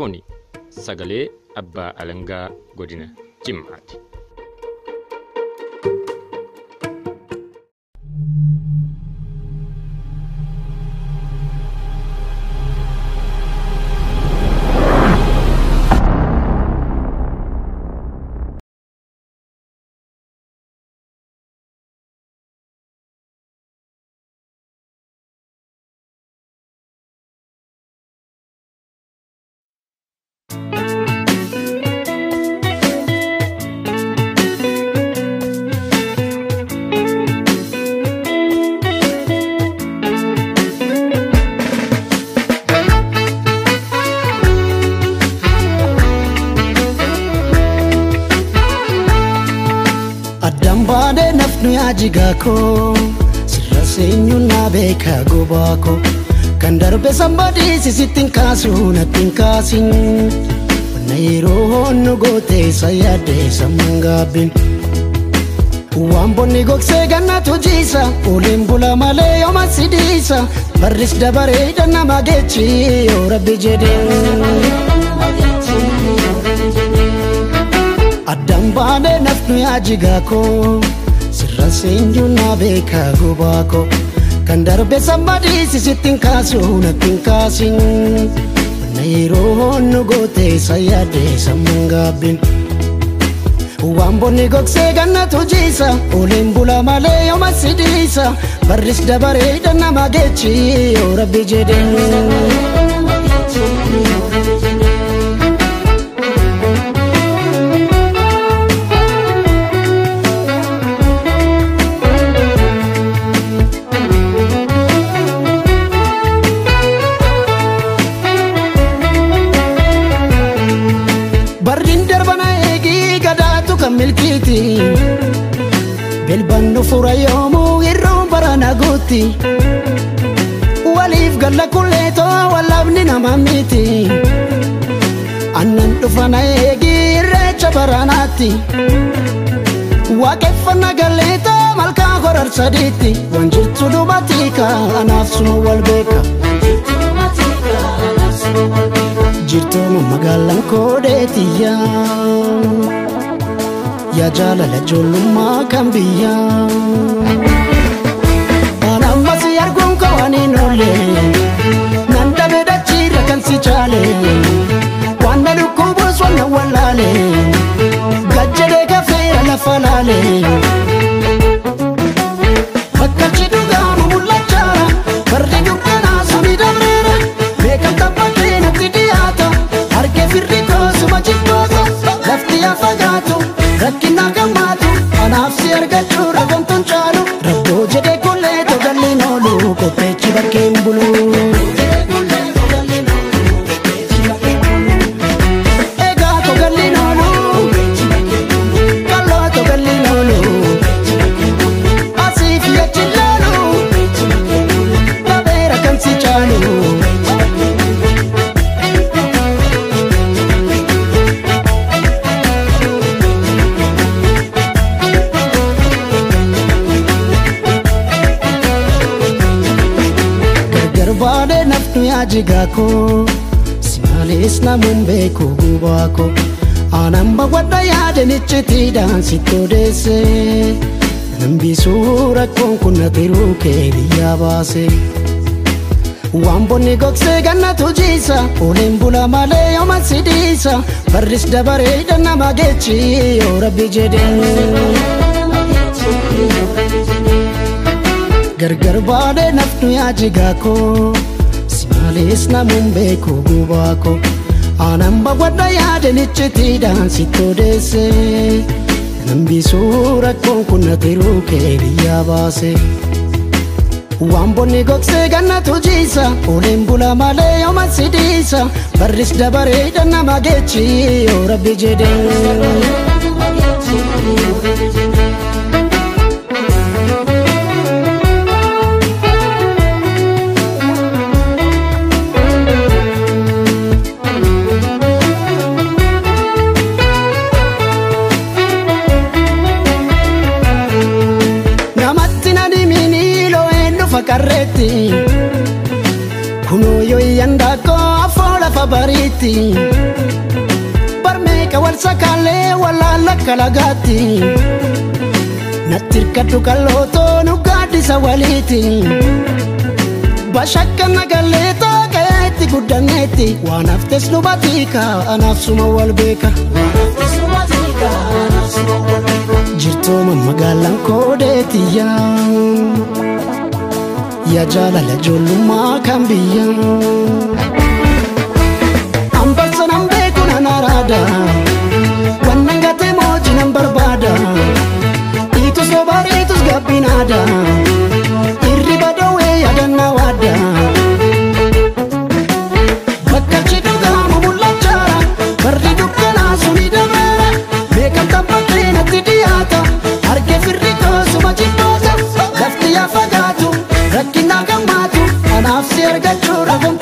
Kuni sagalee abbaa alangaa godina Jimmaati. Nafnu yaajigaa koo sirra seenyuun naa beekaa gobaa koo kan darbe sambadii sisittiin kaasuu nattiin kaasin wanna yeroo honnu gootee isa yaaddee sammuun gaabbin waan bonni gogsee gannatu jiisa oliin bula malee yooma sidiisa barris dabaree nama geechi yoo rabbi jedheen. Addaan baadhee nafnu yaajigaa koo sirra seenyuu naa beekaa gobaa koo kan darbe sambadii sisittiin kaasuu nattiin kaasin wanna yeroo honnu gootee isa yaaddee sammuun gaabbin waan bonni gogsee gannatu jiisa oliin bula malee yooma sidiisa barris dabaree nama geechi yoo rabbi jedheen. Guutti. Waliif galla kulleetoo wallabni nama miti. Annan dhufana eegii irreecha baranaatti. Waaqeffannaa galleetoo malkaa horar sadiitti. Waan jirtu dubatii anaaf sunu wal beeka. jirtooma magaalaan koodeetiyya yaa jaalala ijoollummaa kan biyya waan ammas arguun kawaniin oolle nan dhabe dachiirra kan si chaale waan na dhukkubuus wanna wallaale gajjadee kafeera lafa laale bakkachi dhugaamu mul'achaara fardi dukkanaa suni dabreera beekamta bakkee natti dhiyaata harkee firri koosuma jibboota lafti yaa fagaatu rakkina gammaatu anaaf si argachuu nafnu yaajigaa koo si maalees namuun beeku gubaa koo aanan bawwadha yaadanichitiidhaan sitti odeesse nambisuu rakkoon kun natiruu kee biyyaa baase waan bonni gogsee gannatu jiisa oliin bula malee yooma sidiisa barris dabaree nama geechi yoo rabbi jedheen. gargar baadhee nafnu yaajigaa koo maalees namuun beeku gubaa koo aanan bawwadha yaadanichitiidhaan sitti odeesse nambisuu rakkoon kun natiruu kee biyyaa baase waan bonni gogsee gannatu jiisa oliin bula malee yooma sidiisa barris dabaree nama geechi yoo rabbi jedheen. Bariitti barmeeqa wal sakaalee walaala kalagaatti natti hirkadhu qallootoo nu gaaddisa waliiti bashakka nagallee taaqeetti guddanneetti waan haftes nu batiika anaaf suma wal beeka jirtooma magaalaan koodeetiyyaa yaa jaalala ijoollummaa kan biyya barri dukkanaa suni dameera beekamta bakkee natti dhiyaata arge firri koosuma jibboota lafti yaa fagaatu rakkinaa gammaatu anaaf si argachuu rafamtuun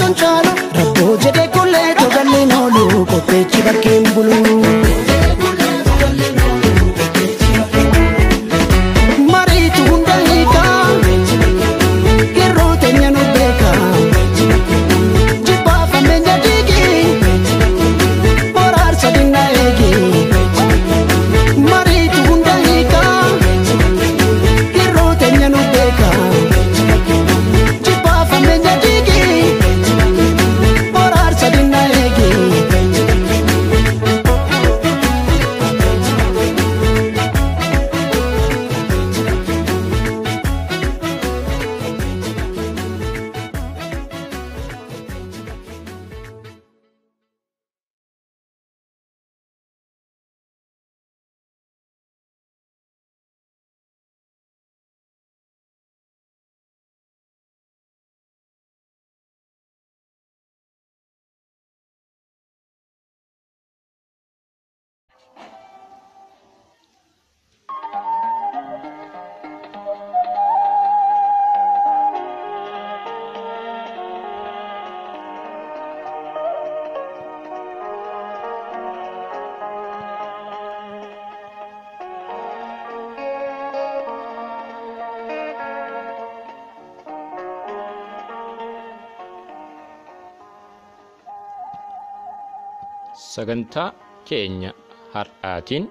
sagantaa keenya har'aatiin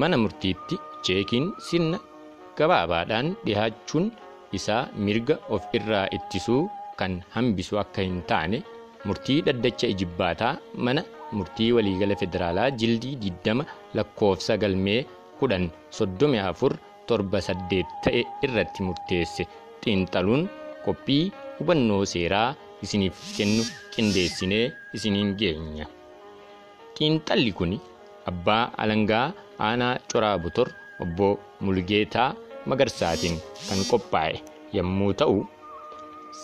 mana murtiitti jeekiin sirna gabaabaadhaan dhihaachuun isaa mirga of irraa ittisuu kan hambisu akka hin taane murtii dhaddacha ijibbaataa mana murtii waliigala federaalaa jildii 20 lakkoofsa galmee 10 34 torba saddeet ta'e irratti murteesse xiinxaluun qophii hubannoo seeraa isiniif kennu qindeessinee isiniin geenya. Xiinxalli kun abbaa alangaa aanaa coraa butor obbo mulgeetaa magarsaatiin kan qophaa'e yommuu ta'u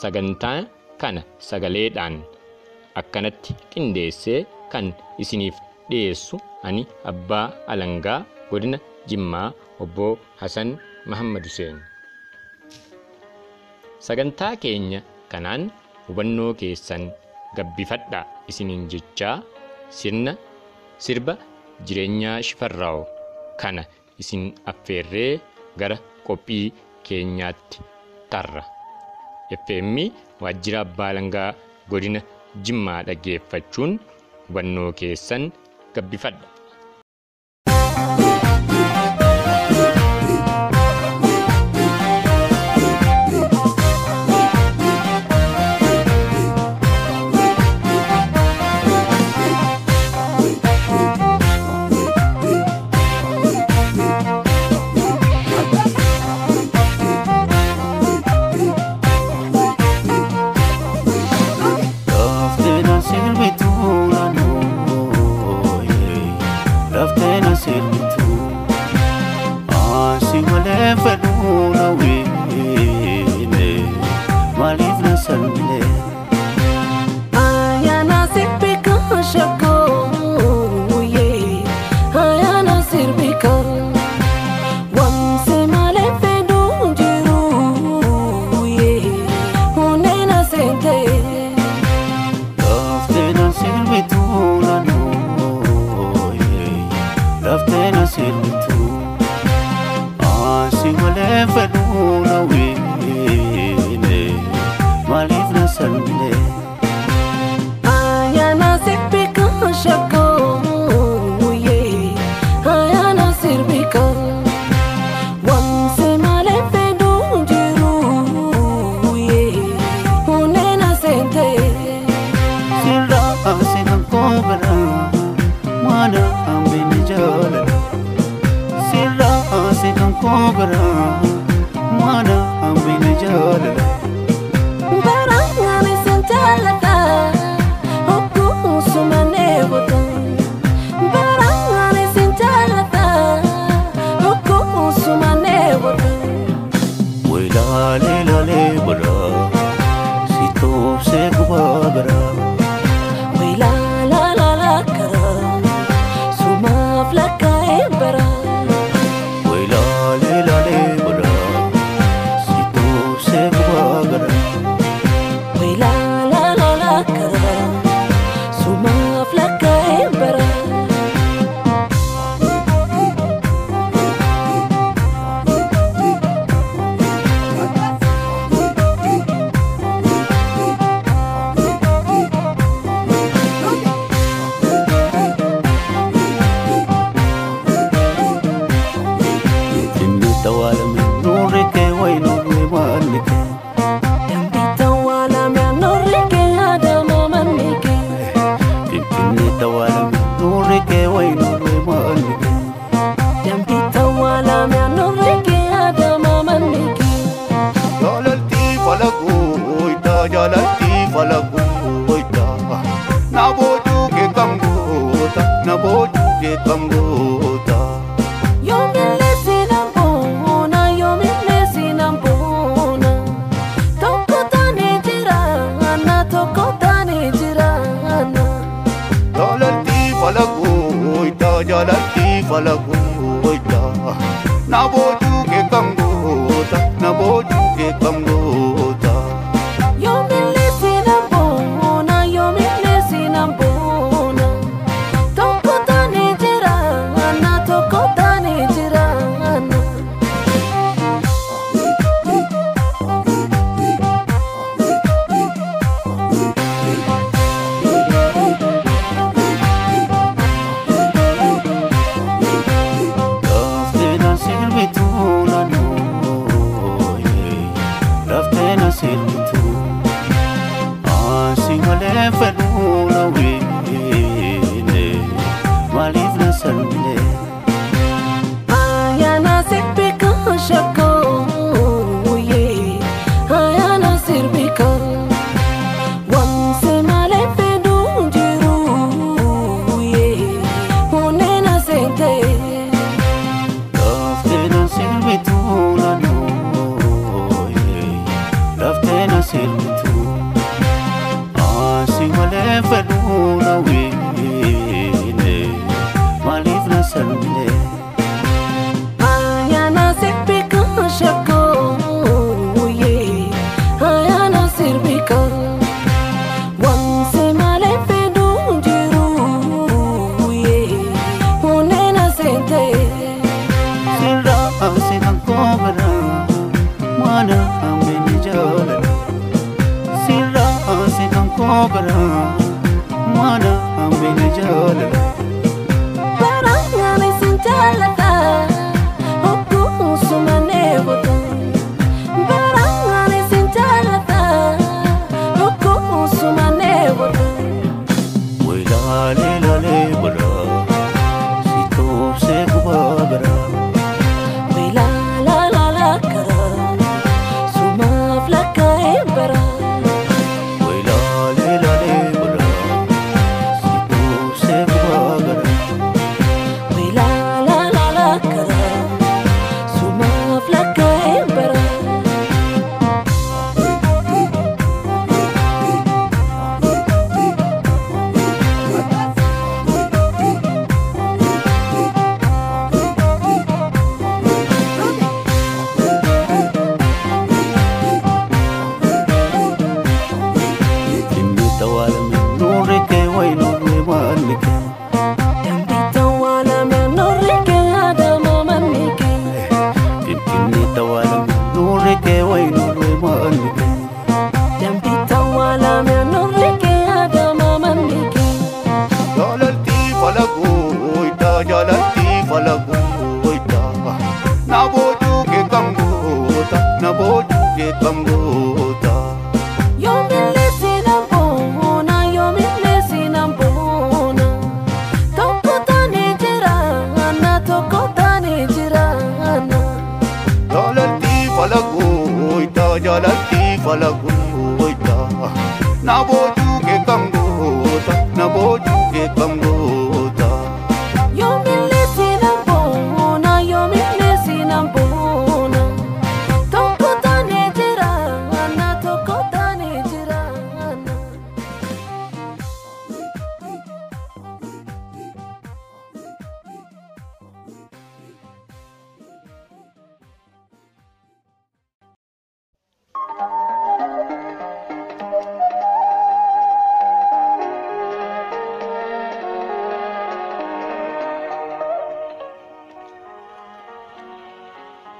sagantaa kana sagaleedhaan akkanatti qindeessee kan isiniif dhiyeessu ani abbaa alangaa godina jimmaa obbo hasan mahammad huseen. Sagantaa keenya kanaan hubannoo keessan gabbifadhaa isiniin jechaa sirna sirba jireenyaa shifarraa'u kana isin affeerree gara qophii keenyaatti tarra. FM waajjira abbaa alangaa godina jimmaa dhaggeeffachuun hubannoo keessan gabbifadha. Gubaa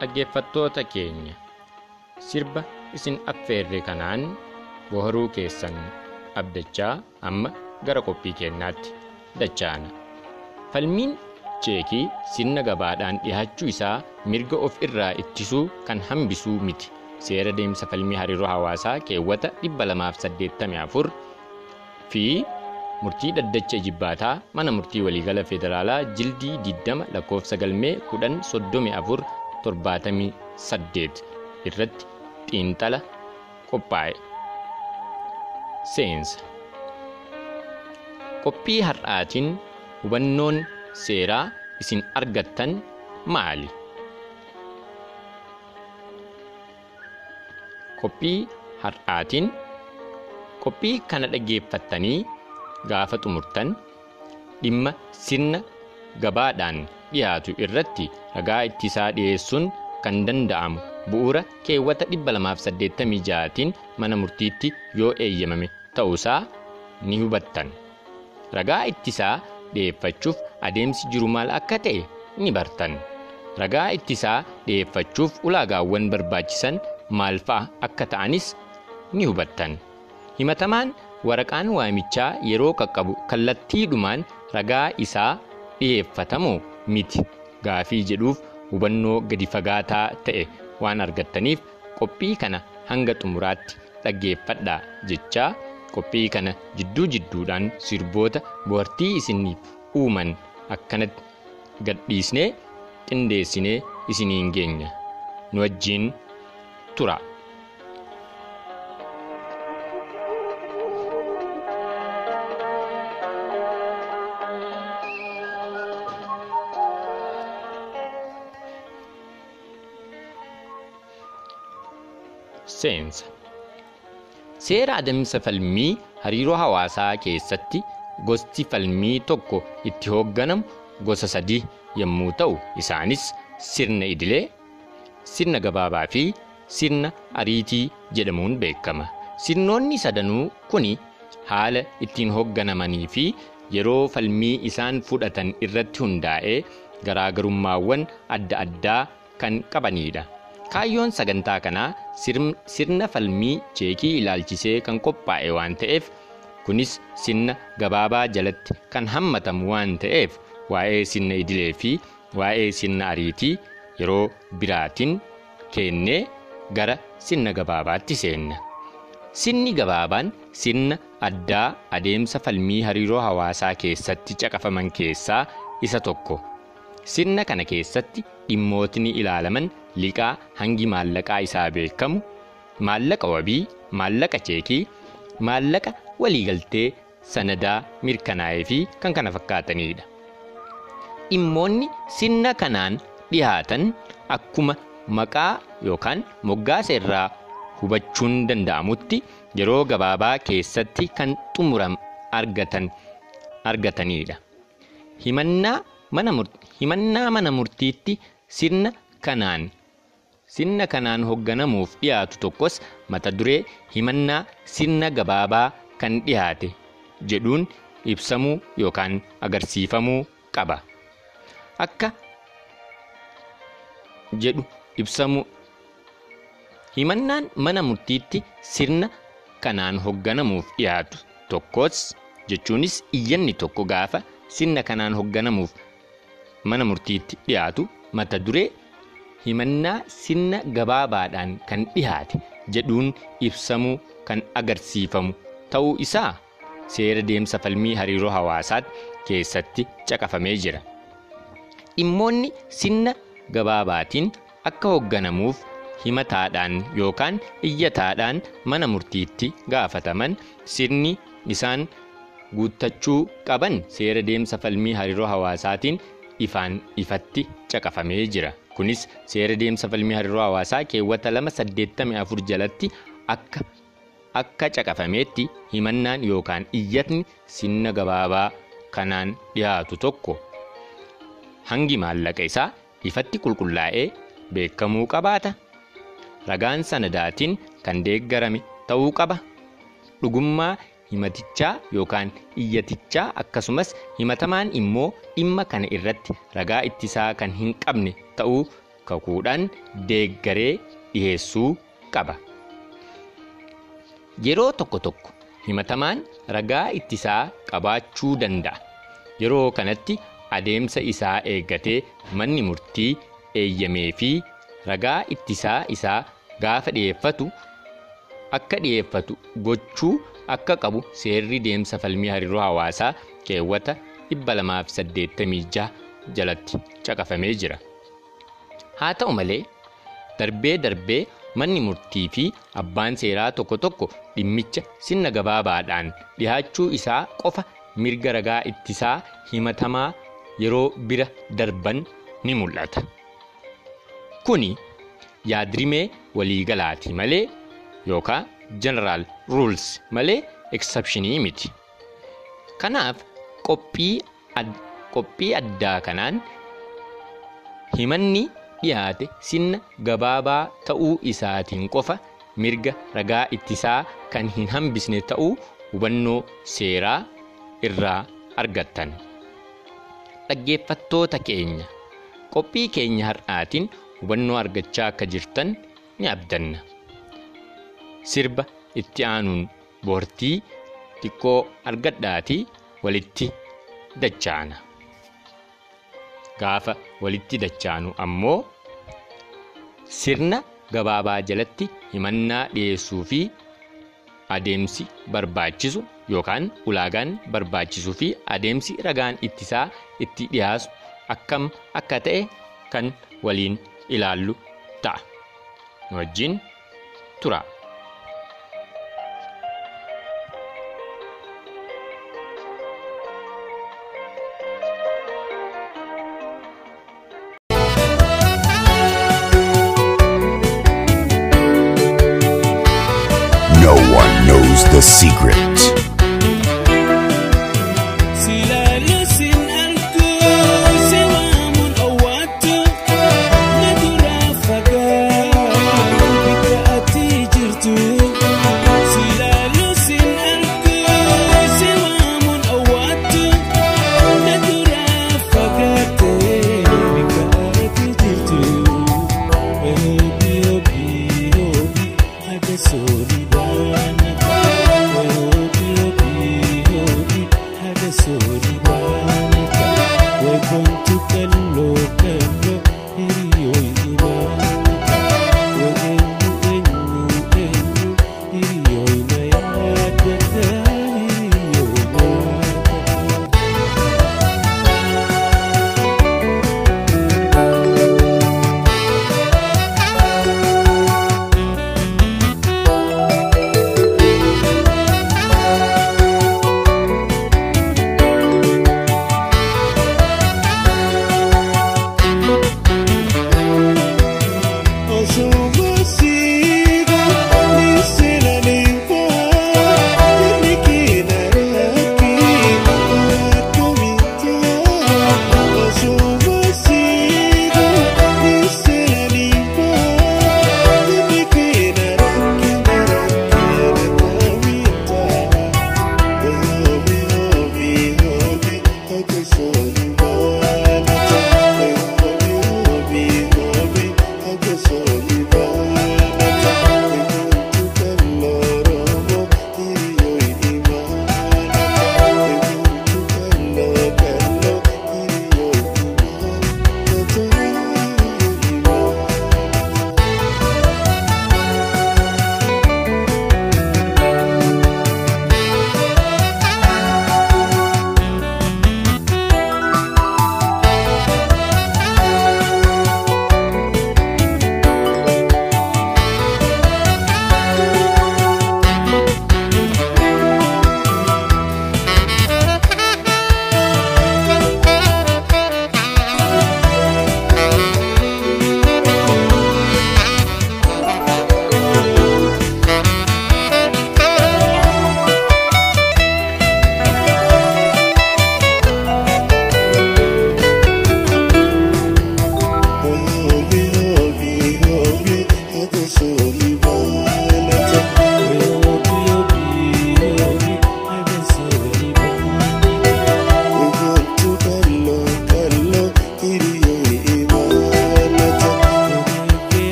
Dhaggeeffattoota keenya sirba isin affeerre kanaan boharuu keessan abdachaa amma gara qophii keenyaatti dachaana. Falmiin cheekii sirna gabaadhaan dhiyaachuu isaa mirga of irraa ittisuu kan hambisuu miti. Seera deemsa falmii hariiroo hawaasaa keewwata 284 fi murtii dhaddacha jibbaataa mana murtii waliigala federaalaa jildii 20 lakkoofsa galmee 1034 78 irratti xiinxala qophaa'e. Seensa Qophii har'aatiin hubannoon seeraa isin argattan maali? Qophii har'aatiin qophii kana dhaggeeffattanii gaafa xumurtan dhimma sirna gabaadhaan dhiyaatu irratti ragaa ittisaa dhiyeessuun kan danda'amu bu'uura keewwata 286tiin mana murtiitti yoo eeyyamame ta'uusaa ni hubattan. Ragaa ittisaa dhiyeeffachuuf adeemsi jiru maal akka ta'e ni bartan. Ragaa ittisaa dhiyeeffachuuf ulaagaawwan barbaachisan maal fa'a akka ta'anis ni hubattan. Himatamaan waraqaan waamichaa yeroo qaqqabu kallattiidhumaan ragaa isaa dhiyeeffatamoo miti. Gaafii jedhuuf hubannoo gadi fagaataa ta'e waan argattaniif qophii kana hanga xumuraatti dhaggeeffadhaa jechaa qophii kana jidduu jidduudhaan sirboota bohaartii isiniif uuman akkanatti gadhiisnee qindeessinee isiniin geenya. Nu wajjiin tura. Seensa Seera adeemsa falmii hariiroo hawaasaa keessatti gosti falmii tokko itti hoogganamu gosa sadii yommuu ta'u isaanis sirna idilee, sirna gabaabaa fi sirna ariitii jedhamuun beekama. Sirnoonni sadanuu kuni haala ittiin hoogganamanii fi yeroo falmii isaan fudhatan irratti hundaa'ee garaagarummaawwan adda addaa kan qabanidha. Kaayyoon sagantaa kanaa sirna falmii cheekii ilaalchisee kan qophaa'e waan ta'eef kunis sirna gabaabaa jalatti kan hammatamu waan ta'eef waa'ee sirna idilee fi waa'ee sirna ariitii yeroo biraatiin keennee gara sirna gabaabaatti seenna. Sirni gabaabaan sirna addaa adeemsa falmii hariiroo hawaasaa keessatti caqafaman keessaa isa tokko. Sirna kana keessatti dhimmootni ilaalaman liqaa hangi maallaqaa isaa beekamu, maallaqa wabii, maallaqa cheekii, maallaqa waliigaltee sanadaa mirkanaa'ee fi kan kana fakkaatanidha. Dhimmoonni sirna kanaan dhihaatan akkuma maqaa yookaan moggaasa irraa hubachuun danda'amutti yeroo gabaabaa keessatti kan xumuram argatan argatanidha. Himannaa mana himannaa mana murtiitti sirna kanaan sirna kanaan hoogganamuuf dhiyaatu tokkos mata duree himannaa sirna gabaabaa kan dhiyaate jedhuun ibsamuu yookaan agarsiifamuu qaba. Akka jedhu ibsamuu himannaan mana murtiitti sirna kanaan hoogganamuuf dhiyaatu tokkos jechuunis iyyanni tokko gaafa sirna kanaan hoogganamuuf mana murtiitti dhiyaatu mata duree himannaa sirna gabaabaadhaan kan dhihaate jedhuun ibsamuu kan agarsiifamu ta'uu isaa seera deemsa falmii hariiroo hawaasaatti keessatti caqafamee jira. Dhimmoonni sirna gabaabaatiin akka hoogganamuuf himataadhaan yookaan iyyataadhaan mana murtiitti gaafataman sirni isaan guuttachuu qaban seera deemsa falmii hariiroo hawaasaatiin ifaan ifatti caqafamee jira. Kunis seera deemsa falmii hariiroo hawaasaa keewwata lama saddeettamii afur jalatti akka akka caqafameetti himannaan yookaan iyyatni sirna gabaabaa kanaan dhiyaatu tokko hangi maallaqa isaa ifatti qulqullaa'ee beekamuu qabaata. Ragaan sanadaatiin kan deeggarame ta'uu qaba. Dhugummaa himatichaa yookaan iyyatichaa akkasumas himatamaan immoo dhimma kana irratti ragaa ittisaa kan hin qabne ta'uu kakuudhaan deeggaree dhiheessuu qaba. Yeroo tokko tokko himatamaan ragaa ittisaa qabaachuu danda'a. Yeroo kanatti adeemsa isaa eeggatee manni murtii eeyyamee fi ragaa ittisaa isaa gaafa dhiyeeffatu akka dhiyeeffatu gochuu akka qabu seerri deemsa falmii hariiroo hawaasaa keewwata 286 jalatti caqafamee jira. Haa ta'u malee darbee darbee manni murtii fi abbaan seeraa tokko tokko dhimmicha sirna gabaabaadhaan dhihaachuu isaa qofa mirga ragaa ittisaa himatamaa yeroo bira darban ni mul'ata. Kuni yaadrimee waliigalaati malee yookaan jeneraal ruuls malee eksepshinii miti. Kanaaf qophii addaa kanaan himanni dhiyaate sirna gabaabaa ta'uu isaatiin qofa mirga ragaa ittisaa kan hin hambisne ta'uu hubannoo seeraa irraa argattan. Dhaggeeffattoota keenya qophii keenya har'aatiin hubannoo argachaa akka jirtan ni abdanna. Sirba itti aanuun boortii xiqqoo argadhaatii walitti dachaana. Gaafa walitti dachaanu ammoo sirna gabaabaa jalatti himannaa dhiyeessuu fi adeemsi barbaachisu yookaan ulaagaan barbaachisuu fi adeemsi ragaan ittisaa itti dhiyaasu akkam akka ta'e kan waliin ilaallu ta'a. Wajjin tura. Knows the secret.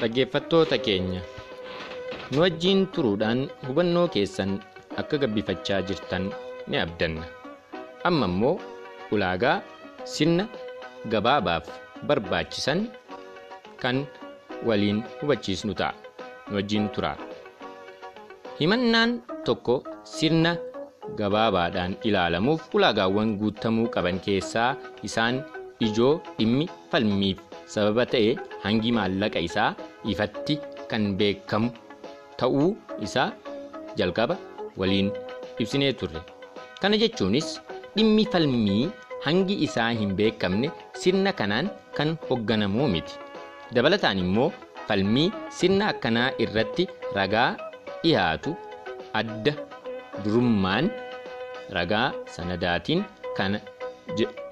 Dhaggeeffattoota keenya nu wajjiin turuudhaan hubannoo keessan akka gabbifachaa jirtan ni abdanna. Amma immoo ulaagaa sirna gabaabaaf barbaachisan kan waliin hubachiisnu ta'a. Nu wajjiin turaa. Himannaan tokko sirna gabaabaadhaan ilaalamuuf ulaagaawwan guutamuu qaban keessaa isaan ijoo dhimmi falmiif sababa ta'e hangi maallaqa isaa ifatti kan beekamu ta'uu isaa jalqaba waliin ibsinee turre. Kana jechuunis dhimmi falmii hangi isaa hin beekamne sirna kanaan kan hoogganamuu miti. Dabalataan immoo falmii sirna akkanaa irratti ragaa dhiyaatu adda durummaan ragaa sanadaatiin kan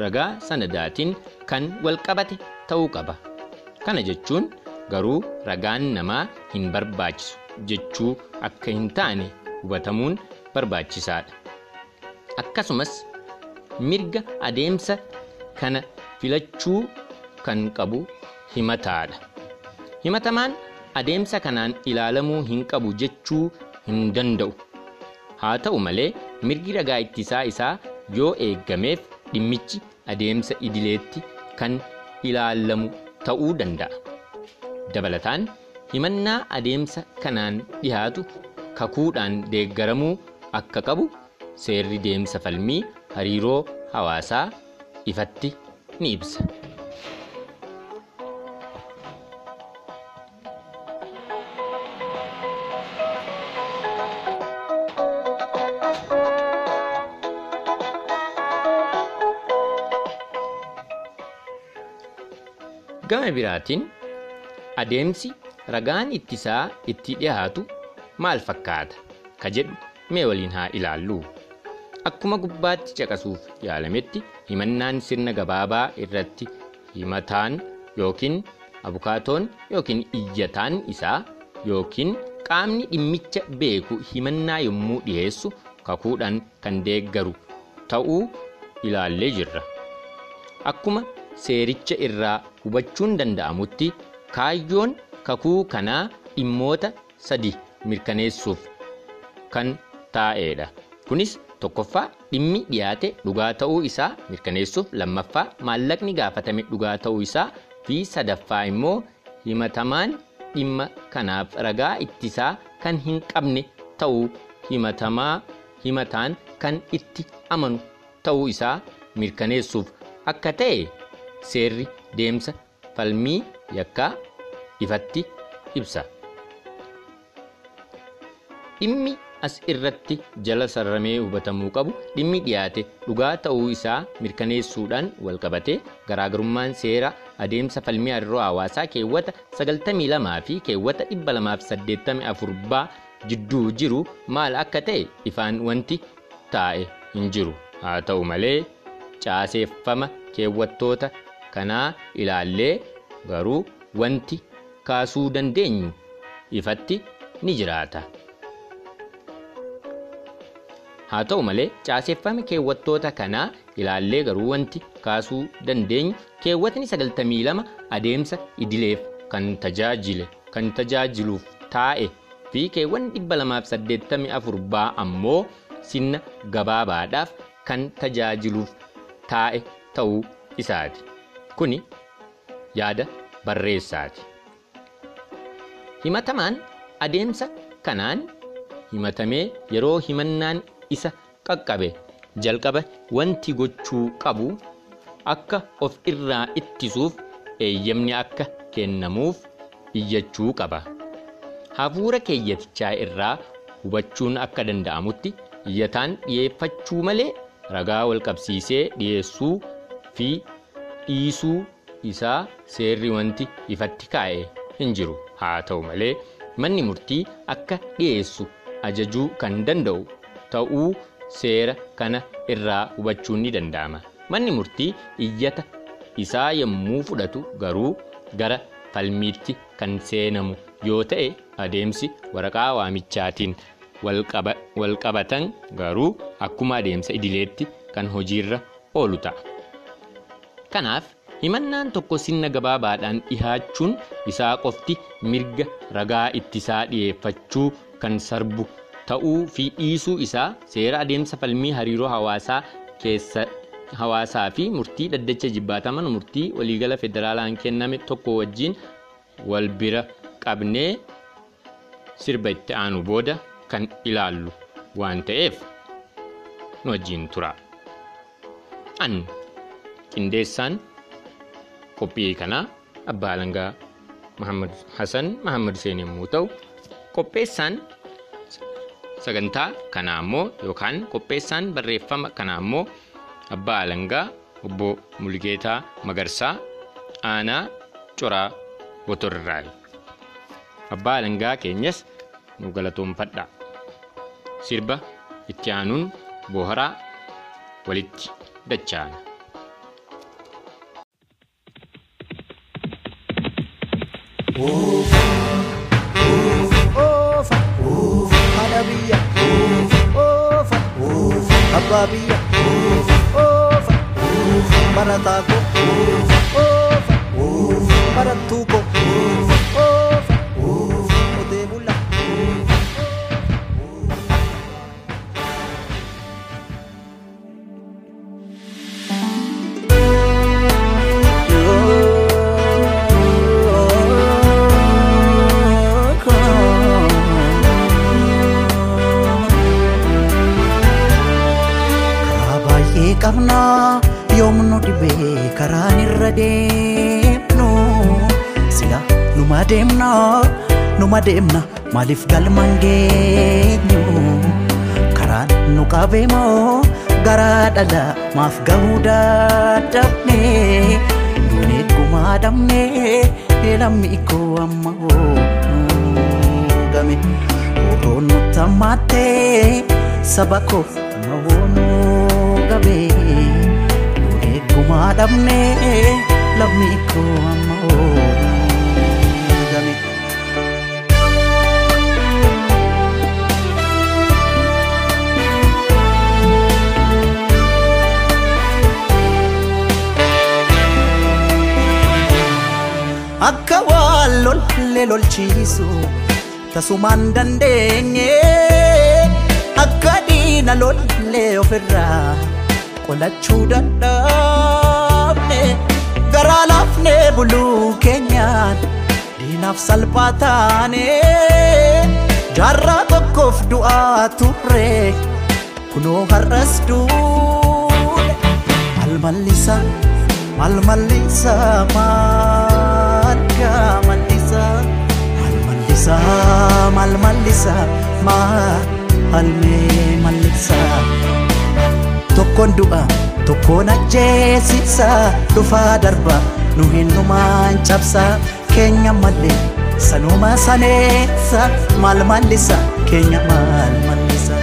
ragaa sanadaatiin kan walqabate ta'uu qaba. Kana jechuun garuu ragaan namaa hin barbaachisu jechuu akka hin taane hubatamuun barbaachisaadha. Akkasumas mirga adeemsa kana filachuu kan qabu himataadha. Himatamaan adeemsa kanaan ilaalamuu hin qabu jechuu hin danda'u. Haa ta'u malee mirgi ragaa ittisaa isaa yoo eeggameef dhimmichi adeemsa idileetti kan ilaalamu ta'uu danda'a. Dabalataan himannaa adeemsa kanaan dhiyaatu kakuudhaan deeggaramuu akka qabu seerri deemsa falmii hariiroo hawaasaa ifatti ni ibsa. Gama biraatiin adeemsi ragaan ittisaa itti dhiyaatu maal fakkaata ka jedhu mee waliin haa ilaallu. Akkuma gubbaatti caqasuuf yaalametti himannaan sirna gabaabaa irratti himataan yookiin abukaatoon yookiin iyyataan isaa yookiin qaamni dhimmicha beeku himannaa yommuu dhiyeessu kakuudhaan kan deeggaru ta'uu ilaallee jirra. Akkuma seericha irraa hubachuun danda'amutti kaayyoon kakuu kanaa dhimmoota sadi mirkaneessuuf kan taa'edha. Kunis tokkoffaa dhimmi dhiyaate dhugaa ta'uu isaa mirkaneessuuf lammaffaa maallaqni gaafatame dhugaa ta'uu isaa fi sadaffaa immoo himatamaan dhimma kanaaf ragaa ittisaa kan hin qabne ta'uu himatamaa himataan kan itti amanu ta'uu isaa mirkaneessuuf akka ta'e seerri deemsa falmii yakkaa ifatti ibsa. Dhimmi as irratti jala sarramee hubatamuu qabu dhimmi dhiyaate dhugaa ta'uu isaa mirkaneessuudhaan walqabatee garaagarummaan seera adeemsa falmii hariiroo hawaasaa keewwata 92 fi keewwata 284 baa jidduu jiru maal akka ta'e ifaan wanti taa'e hin jiru. Haa ta'u malee caaseeffama keewwattoota kanaa ilaallee garuu wanti kaasuu dandeenyu ifatti ni jiraata. Haa ta'u malee caaseeffama keewwattoota kanaa ilaallee garuu wanti kaasuu dandeenyu keewwatni 92 adeemsa idileef kan tajaajile kan tajaajiluuf taa'e fi keewwanni 284 baa ammoo sirna gabaabaadhaaf kan tajaajiluuf taa'e ta'uu isaati. Kuni yaada barreessaati. Himatamaan adeemsa kanaan himatamee yeroo himannaan isa qaqqabe jalqaba wanti gochuu qabu akka of irraa ittisuuf eeyyamni akka kennamuuf iyyachuu qaba. Hafuura keeyyatichaa irraa hubachuun akka danda'amutti iyyataan dhiyeeffachuu malee ragaa walqabsiisee dhiyeessuu fi dhiisuu isaa seerri wanti ifatti kaa'e hin jiru. Haa ta'u malee manni murtii akka dhiyeessu ajajuu kan danda'u ta'uu seera kana irraa hubachuun ni danda'ama. Manni murtii iyyata isaa yommuu fudhatu garuu gara falmiitti kan seenamu yoo ta'e adeemsi waraqaa waamichaatiin walqabatan garuu akkuma adeemsa idileetti kan hojiirra oolu ta'a. Kanaaf himannaan tokko sirna gabaabaadhaan dhihaachuun isaa qofti mirga ragaa ittisaa dhiyeeffachuu kan sarbu ta'uu fi dhiisuu isaa seera adeemsa falmii hariiroo hawaasaa keessa hawaasaa fi murtii dhaddacha jibbaataman murtii waliigala federaalaan kenname tokko wajjin wal bira qabnee sirba itti aanu booda kan ilaallu waan ta'eef nu wajjin tura. An qindeessaan qophii kanaa abbaa alangaa Muhammad Hassan Muhammad Hussein yommuu ta'u qopheessaan sagantaa kanaa immoo yookaan qopheessaan barreeffama kanaa immoo abbaa alangaa obbo Mulgeetaa Magarsaa aanaa coraa Botorraayi. Abbaa alangaa keenyas nu galatoonfadha. Sirba itti aanuun booharaa walitti dachaana. Abbaa biyya oofa barataa ko oofa barattuu ko karaan irra deemnu sila numa deemna numa deemna maaliif galman geenyu karaan nu qabee moo garaa dhala maaf gahuu dadhabne duunee gumaa dhabne lammi koo amma hoogame Oroon nu tammaattee saba koo amma hoonu duunee gumaa dhabne lammi koo amma akka waan lolle lolchiisu tasumaan dandeenye akka diina lolle ofirraa qolachuu dadhabne garaa laafne buluu keenyaan diinaaf salphaa taane jaarraa tokkoof du'aa turre kunoo har'as duune mal mallisa mal mallisa mal yaa mallisa mal mallisa mal mallisa mal mee mallisa tokkoon du'a tokkoon ajjeesisa dhufaa darba nu hin numaan cabsa keenya mallee sanuma saneessa mal mallisa keenya mal mallisa.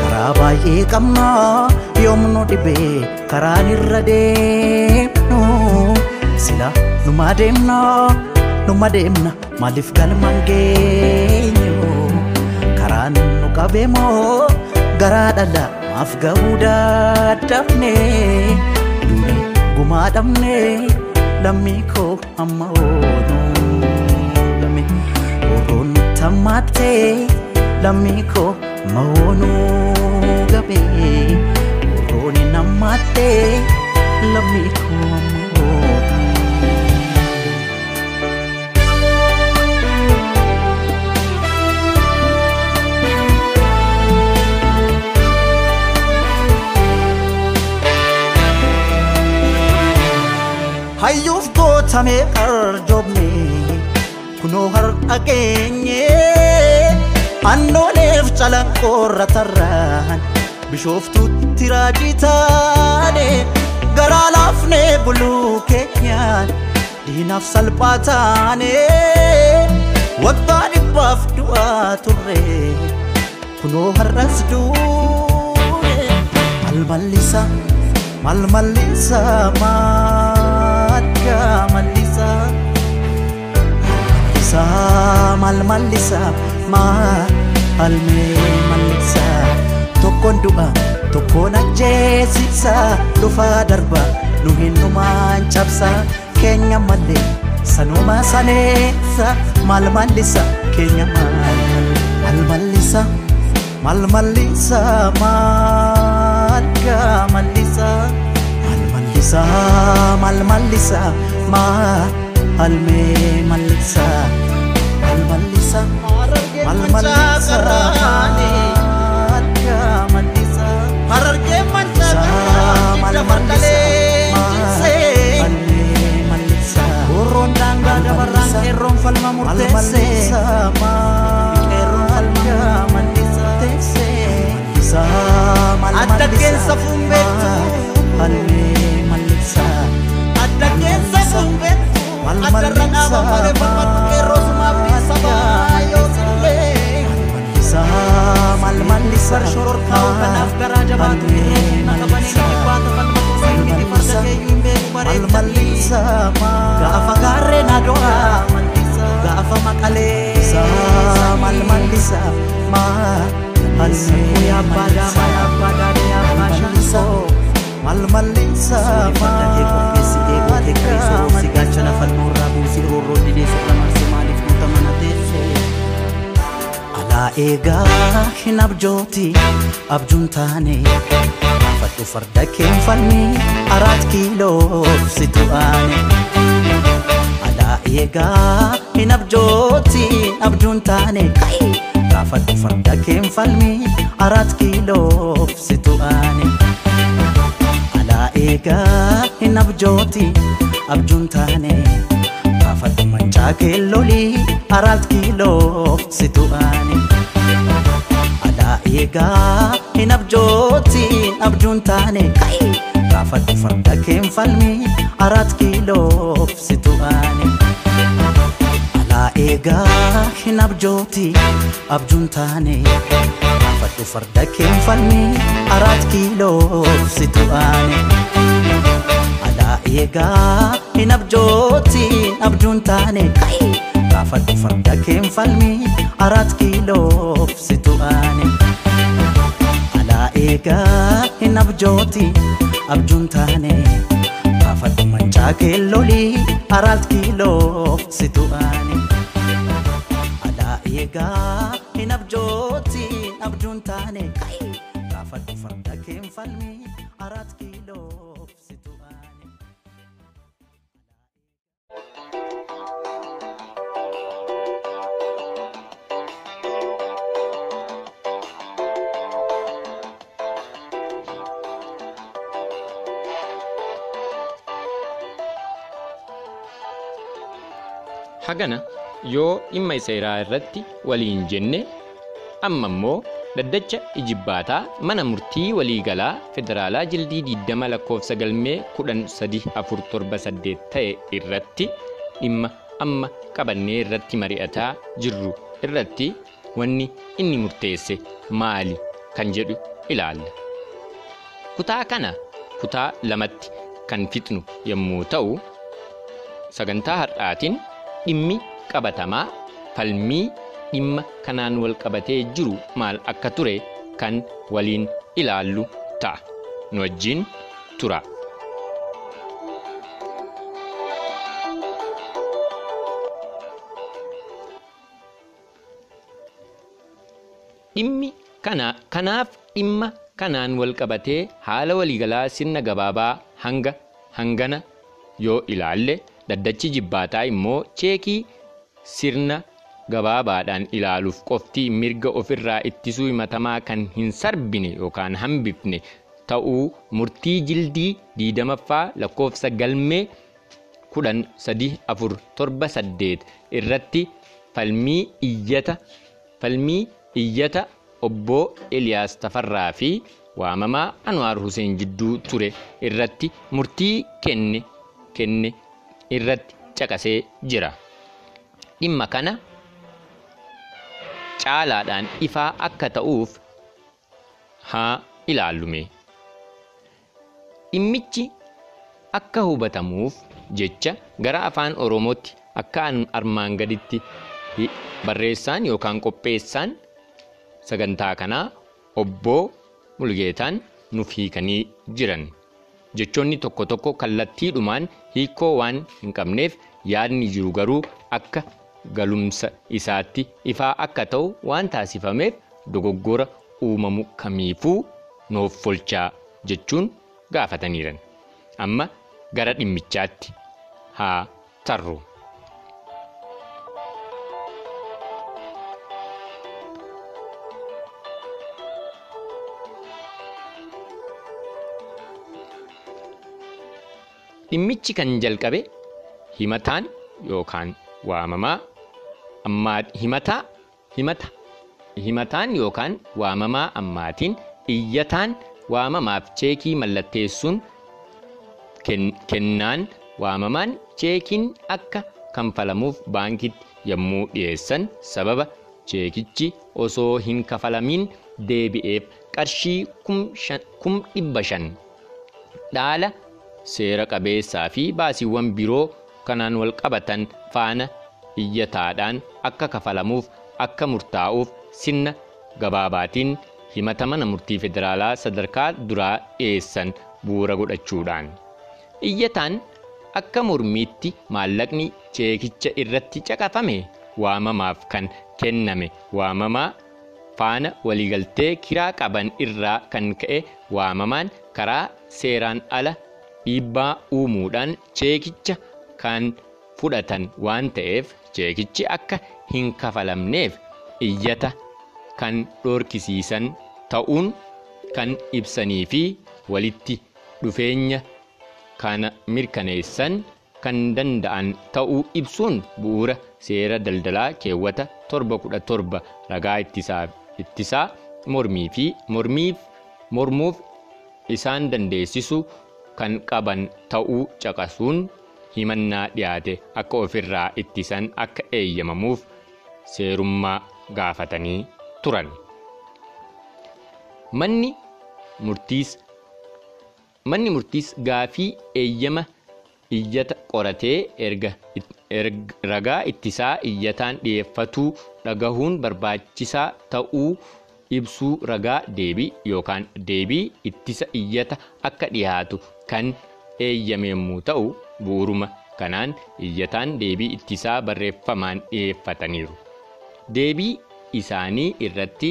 karaa baay'ee qabna yoomnu dhibee karaan irra deemnu sila numa deemna numa deemna maaliif galman geenyu karaan nu qabee moo garaa dhala maaf gahuu dadhabne duune gumaa dhabne lammii koo amma oonu lame oroon tammaattee lammii koo mahoonu gabe orooni nammaattee lammii koo hayyuuf gootamee arjoomne kunoo har'a geenye annooleef calanqoorra tarraan bishooftuutti raajii taane garaa laafnee buluu keenyaan diinaaf salphaa taane waggaa dhibbaaf du'aa turre kunoo har'as duune mal mallisa mal mallisa mallisaa maal mallisaa maal mee mallisaa tokkoon du'a tokkoon ajjeesisa dhufaa darba nu hin dhumaan cabsa keenya mallee sanuma saneessa maal mallisa keenya maal mallisa maal mallisa maal gaa mallisa mallisa maal mallisa maal mee mallisa maal mallisa maal mallisa gaa mallisa Harargee mancaasa maal mallisa maal mee mallisa Gurroon daangaa dabarraan qeerroon falma murteesse Adda keessa fuunbeettu Adda Bar shororkaa'u kanaaf garaa jabaatu qeerroo na qabanii ni dhibbaata falmatu seenyiti farda keeyyuu hin beeku bareechanii Gaafa Gaafa daamaa yaabbaa daadhee yaabbaa shansoo Mal malisa Farda kee qopheessi eeguu teekkeessoo si gaachana falmoo irraa teessoo Alaa eegaa hin abjooti abjuun taane Fadhu farda keen falmii araat kiiloo situ aane Alaa eegaa hin abjooti abjuun taane Gaafadhu farda keen falmii araat kiiloo situ aane eegaa hin abjooti abjuun taane Gaafadhu mancaa keellolii araat kiiloo situ aane Alaa eegaa hin abjootiin abjuun taane Gaafadhu farda keen falmii araat kiiloo situ aane Alaa eegaa hin abjooti abjuun taane farda keen falmii araat kiiloo situ aane Alaa eegaa hin abjootiin abjuun taane Gaafadhu farda keen falmii araat kiiloo situ aane Alaa eegaa hin abjooti abjuun taane Gaafadhu mancaa keellolii araat kiiloo situ aane Alaa eegaa hin abjootiin abjuun taane. Gaafadhu farda keen falmii araat kiiloo situ aane. Hagana yoo dhimma seeraa irratti waliin jenne amma immoo dhaddacha ijibbaataa mana murtii waliigalaa federaalaa jildii 20 lakkoofsa galmee 13478 ta'e irratti dhimma amma qabannee irratti mari'ataa jirru irratti wanni inni murteesse maali kan jedhu ilaalla. Kutaa kana kutaa lamatti kan fixnu yommuu ta'u sagantaa har'aatiin dhimmi qabatamaa falmii dhimma kanaan wal qabatee jiru maal akka ture kan waliin ilaallu ta'a. Nu wajjin tura. Dhimmi kana kanaaf dhimma kanaan wal qabatee haala waliigalaa sirna gabaabaa hanga hangana yoo ilaalle dhaddachi jibbaataa immoo cheekii sirna gabaabaadhaan ilaaluuf qofti mirga ofirraa ittisuu himatamaa kan hin sarbine yookaan hambifne ta'uu murtii jildii diidamaffaa lakkoofsa galmee kudhan sadii afur torba saddeet irratti falmii iyyata falmii iyyata obbo Eliyaas Tafarraa fi waamamaa Anwaar Hussein jidduu ture irratti murtii kenne kenne irratti caqasee jira. Dhimma kana caalaadhaan ifaa akka ta'uuf haa ilaallume. Dhimmichi akka hubatamuuf jecha gara afaan Oromootti akka armaan gaditti barreessaan yookaan qopheessaan sagantaa kanaa obbo Mulgeetaan nuuf hiikanii jiran. Jechoonni tokko tokko kallattiidhumaan hiikoo waan hin qabneef yaadni jiru garuu akka galumsa isaatti ifaa akka ta'u waan taasifameef dogoggora uumamu kamiifuu nuuf folchaa jechuun gaafataniiran. Amma gara dhimmichaatti haa tarru. Dhimmichi kan jalqabe himataan yookaan waamamaa himata himataan yookaan waamamaa ammaatiin iyyataan waamamaaf cheekii mallatteessuun kennaan waamamaan cheekiin akka kanfalamuuf baankitti yommuu dhiyeessan sababa cheekichi osoo hin kafalamiin deebi'eef qarshii kum dhibba shan. Dhaala seera qabeessaa fi baasiiwwan biroo kanaan wal qabatan faana iyyataadhaan akka kafalamuuf akka murtaa'uuf sirna gabaabaatiin himata mana murtii federaalaa sadarkaa duraa dhiyeessan bu'uura godhachuudhaan. Iyyataan akka mormiitti maallaqni cheekicha irratti caqafame waamamaaf kan kenname waamamaa faana waliigaltee kiraa qaban irraa kan ka'e waamamaan karaa seeraan ala dhiibbaa uumuudhaan cheekicha kan fudhatan waan ta'eef cheekichi akka hin kafalamneef iyyata kan dhorkisiisan ta'uun kan ibsanii fi walitti dhufeenya kana mirkaneessan kan danda'an ta'uu ibsuun bu'uura seera daldalaa keewwata torba kudha torba ragaa ittisaa mormii fi mormuuf isaan dandeessisu kan qaban ta'uu caqasuun himannaa dhiyaate akka ofirraa ittisan akka eeyyamamuuf seerummaa gaafatanii turan. Manni murtiis gaafii eeyyama iyyata qoratee erga ragaa ittisaa iyyataan dhiyeeffatuu dhagahuun barbaachisaa ta'uu ibsuu ragaa deebii yookaan deebii ittisa iyyata akka dhiyaatu kan eeyyame yommuu ta'u bu'uruma kanaan iyyataan deebii ittisaa barreeffamaan dhiyeeffataniiru. Deebii isaanii irratti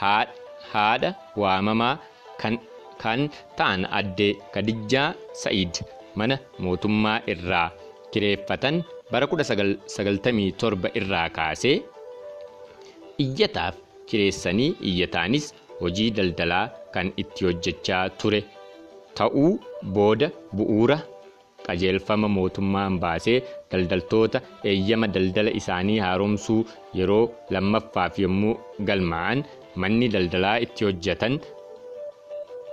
haadha waamamaa kan ta'an addee Kadijjaa Sa'id mana mootummaa irraa kireeffatan bara 1997 irraa kaasee iyyataaf kireessanii iyyataanis hojii daldalaa kan itti hojjechaa ture ta'uu booda bu'uura qajeelfama mootummaan baasee daldaltoota eeyyama daldala isaanii haaromsuu yeroo lammaffaaf yommuu galmaa'an manni daldalaa itti hojjetan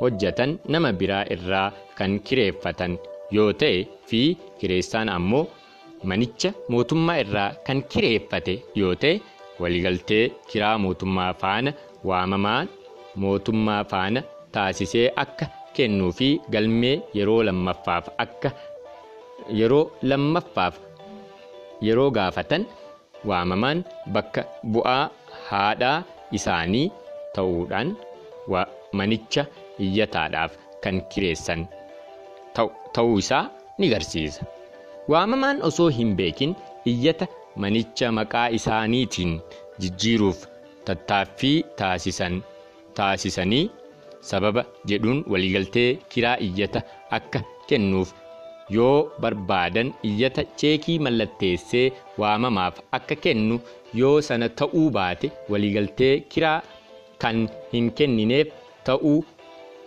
hojjetan nama biraa irraa kan kireeffatan yoo ta'e fi kireessaan ammoo manicha mootummaa irraa kan kireeffate yoo ta'e waliigaltee kiraa mootummaa faana waamamaan mootummaa faana taasisee akka kennuu fi galmee yeroo lammaffaaf akka yeroo lammaffaaf yeroo gaafatan waamamaan bakka bu'aa haadhaa isaanii ta'uudhaan manicha iyyataadhaaf kan kireessan ta'uu isaa ni garsiisa. Waamamaan osoo hin beekin iyyata manicha maqaa isaaniitiin jijjiiruuf tattaaffii taasisan taasisanii sababa jedhuun waliigaltee kiraa iyyata akka kennuuf yoo barbaadan iyyata cheekii mallatteessee waamamaaf akka kennu yoo sana ta'uu baate waliigaltee kiraa kan hin kennineef ta'uu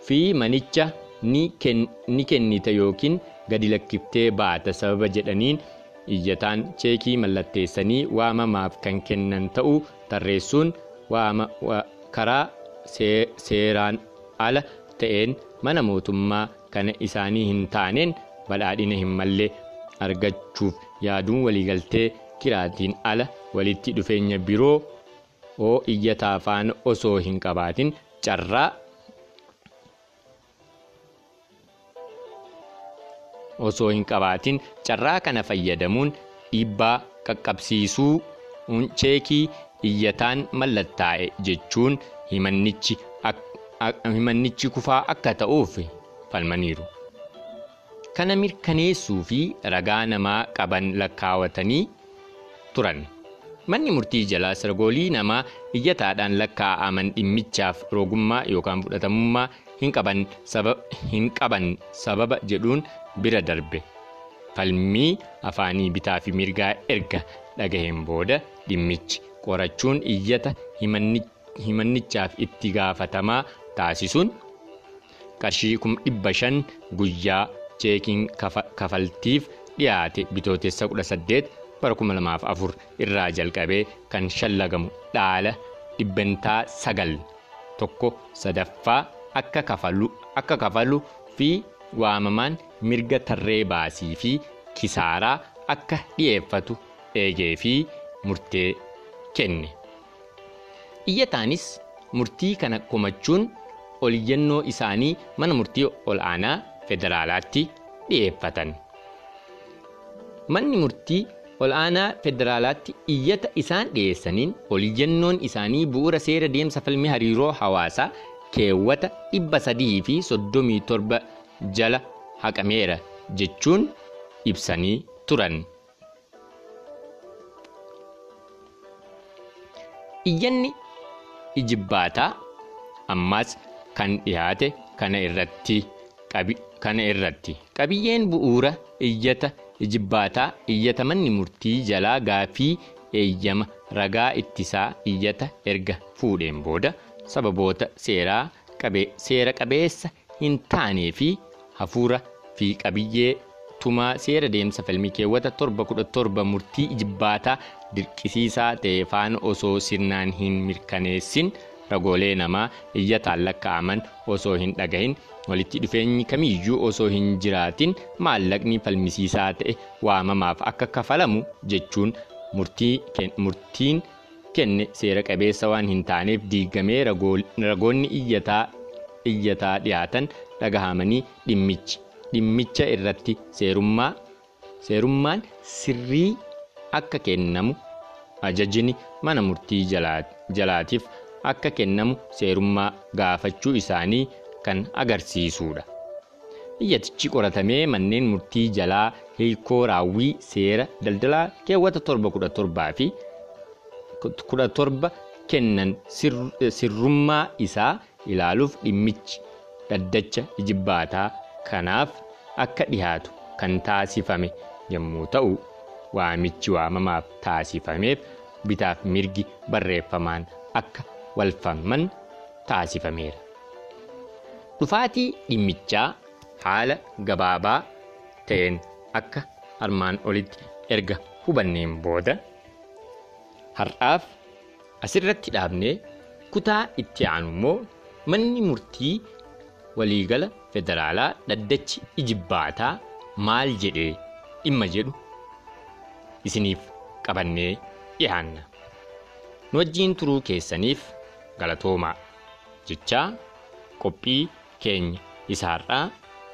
fi manicha ni kennita yookiin gadi lakkiftee baata sababa jedhaniin iyyataan cheekii mallatteessanii waamamaaf kan kennan ta'uu tarreessuun karaa seeraan ala ta'een mana mootummaa kana isaanii hin taaneen badhaadhina hin malle argachuuf yaaduun waliigaltee kiraatiin ala walitti dhufeenya biroo oo iyyataa faana osoo hin qabaatin carraa osoo hin qabaatin carraa kana fayyadamuun dhiibbaa qaqqabsiisuu cheekii iyyataan mallattaa'e jechuun himannichi kufaa akka ta'uuf falmaniiru. Kana mirkaneessuu fi ragaa namaa qaban lakkaawatanii turan. Manni murtii jalaa sargoolii namaa iyyataadhaan lakkaa'aman dhimmichaaf rogummaa yookaan fudhatamummaa hin qaban sababa jedhuun bira darbe. Falmii afaanii bitaa fi mirgaa erga dhagaheen booda dhimmichi qorachuun iyyata himannichaaf itti gaafatamaa taasisuun qarshii dhibba shan guyyaa cheekiin kafaltiif dhiyaate bitootessa 18 bara 2004 irraa jalqabee kan shallagamu dhaala dhibbantaa sagal tokko sadaffaa akka kafalu fi waamamaan mirga tarree baasii fi kisaaraa akka dhi'eeffatu eegee fi murtee kenne. Iyyataanis murtii kana komachuun oliyyannoo isaanii mana murtii ol'aanaa federaalaatti dhi'eeffatan. Manni murtii ol'aanaa federaalaatti iyyata isaan dhiyeessaniin oliyyannoon isaanii bu'uura seera deemsa falmii hariiroo hawaasaa keewwata dhibba sadii fi soddomii torba jala haqameera jechuun ibsanii turan. Iyyanni ijibbaataa ammaas kan dhiyaate kana irratti kana irratti. Qabiyyeen bu'uura iyyata ijibbaataa iyyata manni murtii jalaa gaafii eeyyama ragaa ittisaa iyyata erga fuudheen booda sababoota seera qabeessa hin taanee fi hafuura fi qabiyyee tumaa seera deemsa falmii keewwata torba kudha torba murtii ijibbaataa dirqisiisaa ta'e faana osoo sirnaan hin mirkaneessin. Ragoolee namaa iyyataan lakkaa'aman osoo hin dhagahin walitti dhufeenyi kamiyyuu osoo hin jiraatin maallaqni falmisiisaa ta'e waamamaaf akka kafalamu jechuun murtiin kenne seera qabeessa waan hin taaneef diigamee ragoonni iyyataa dhiyaatan dhagahamanii dhimmichi dhimmicha irratti seerummaa seerummaan sirrii akka kennamu ajajni mana murtii jalaatiif akka kennamu seerummaa gaafachuu isaanii kan agarsiisudha. Iyyatichi qoratamee manneen murtii jalaa hiikoo raawwii seera daldalaa keewwata torba kudha torbaa fi kudha torba kennan sirrummaa isaa ilaaluuf dhimmichi dhaddacha ijibbaataa kanaaf akka dhihaatu kan taasifame yommuu ta'u waamichi waamamaaf taasifameef bitaaf mirgi barreeffamaan akka walfalman taasifameera. Dhufaatii dhimmichaa haala gabaabaa ta'een akka armaan olitti erga hubanneen booda har'aaf asirratti dhaabnee kutaa itti aanu immoo manni murtii waliigala federaalaa dhaddachi ijibbaataa maal jedhee dhimma jedhu isiniif qabannee dhiyaanna. Nu wajjiin turuu keessaniif galatoomaa jechaa qophii keenya isa har'aa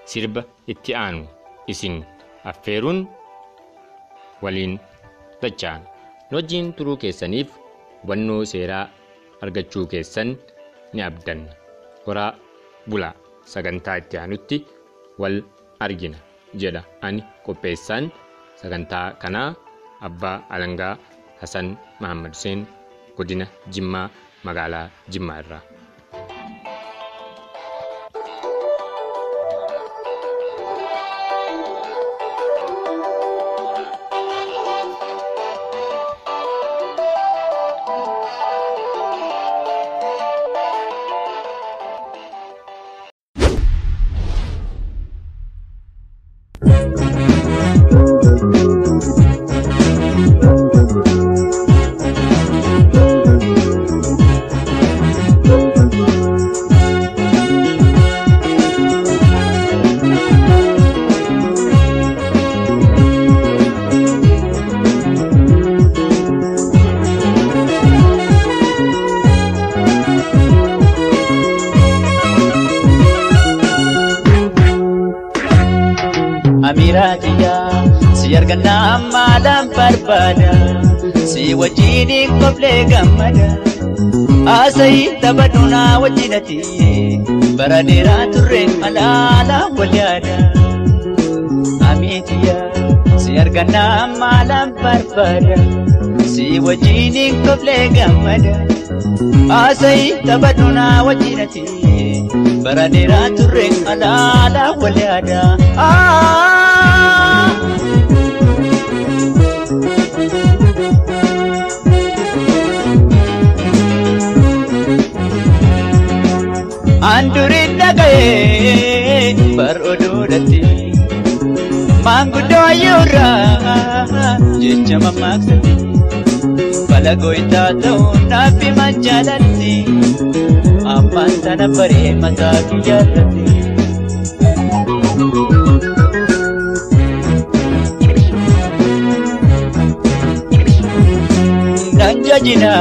sirba itti aanu. Isin affeeruun waliin dachaan. Nu wajjiin turuu keessaniif hubannoo seeraa argachuu keessan ni abdanna. Horaa bulaa sagantaa itti aanutti wal argina jedha ani qopheessaan sagantaa kanaa abbaa alangaa hasan mahammad huseen godina jimmaa magaalaa jimmaa irraa. Amiiraatiyaa si argannaa maalaan barbaada si wajjin qoflee gammada haasa'ii taphadhuunaa wajjinati bara dheeraa turre alaala wal yaada Amiitiyaa si argannaa maalaan barbaada si wajjin qoflee gammada haasa'ii taphadhuunaa wajjinati bara dheeraa turre alaala wal yaada. Andurin dhaga'ee bar oduudhatti maanguddoo ayyuurraa jecha mammaaksatte balagoitaa ta'uu naaf himan jaalatti ammaan tana baree mataa kiyyaarratti. Nan jajina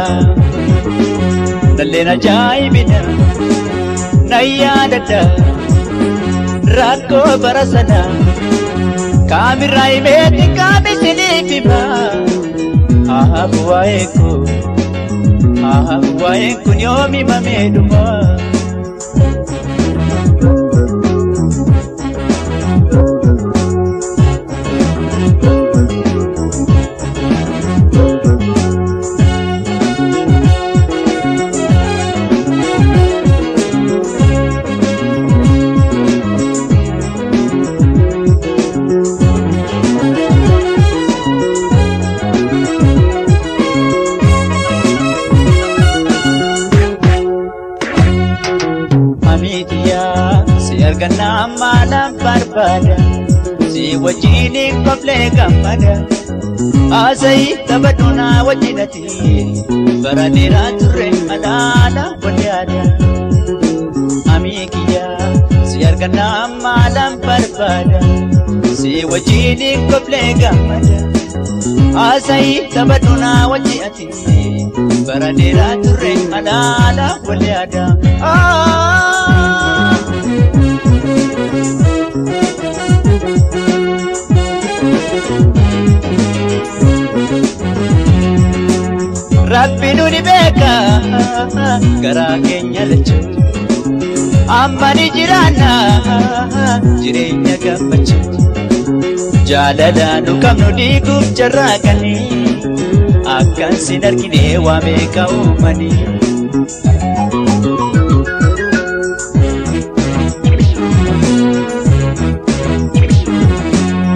nalleen ajaa'ibina nan yaadadha rakkoo bara sana kaamirraa himeetti kaamisiniif hima haa waa'ee koo haa waa'ee kun yoomi mamee dhumaa. Qoflee gammada haasa'ii taphadhuunaa wajjinati bara dheeraa turre alaala wal yaada. Amiikiyyaa si argannaa maalaan barbaada si wajjin qoflee gammada haasa'ii taphadhuunaa wajjinati bara dheeraa turre alaala wal yaada. Rabbi nuni beeka garaa keenya lachuu amma ni jiraanna jireenya gammachuu jaalala nu qabnu diiguuf jarraaqanii akkan sin argine waa meeqa uumanii.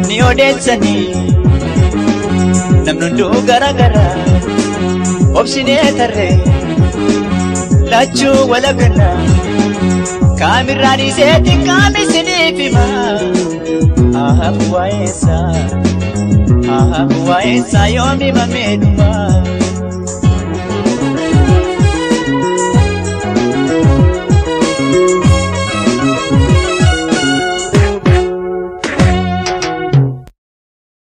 Ni odeessanii namni hunduu garaagaraa. Obsinee tarree lachuu walabdanna kaamirraan iseetti kaamisiniif hima haa waa'eessaa haa waa'eessaa yoomi mamee dhumaa.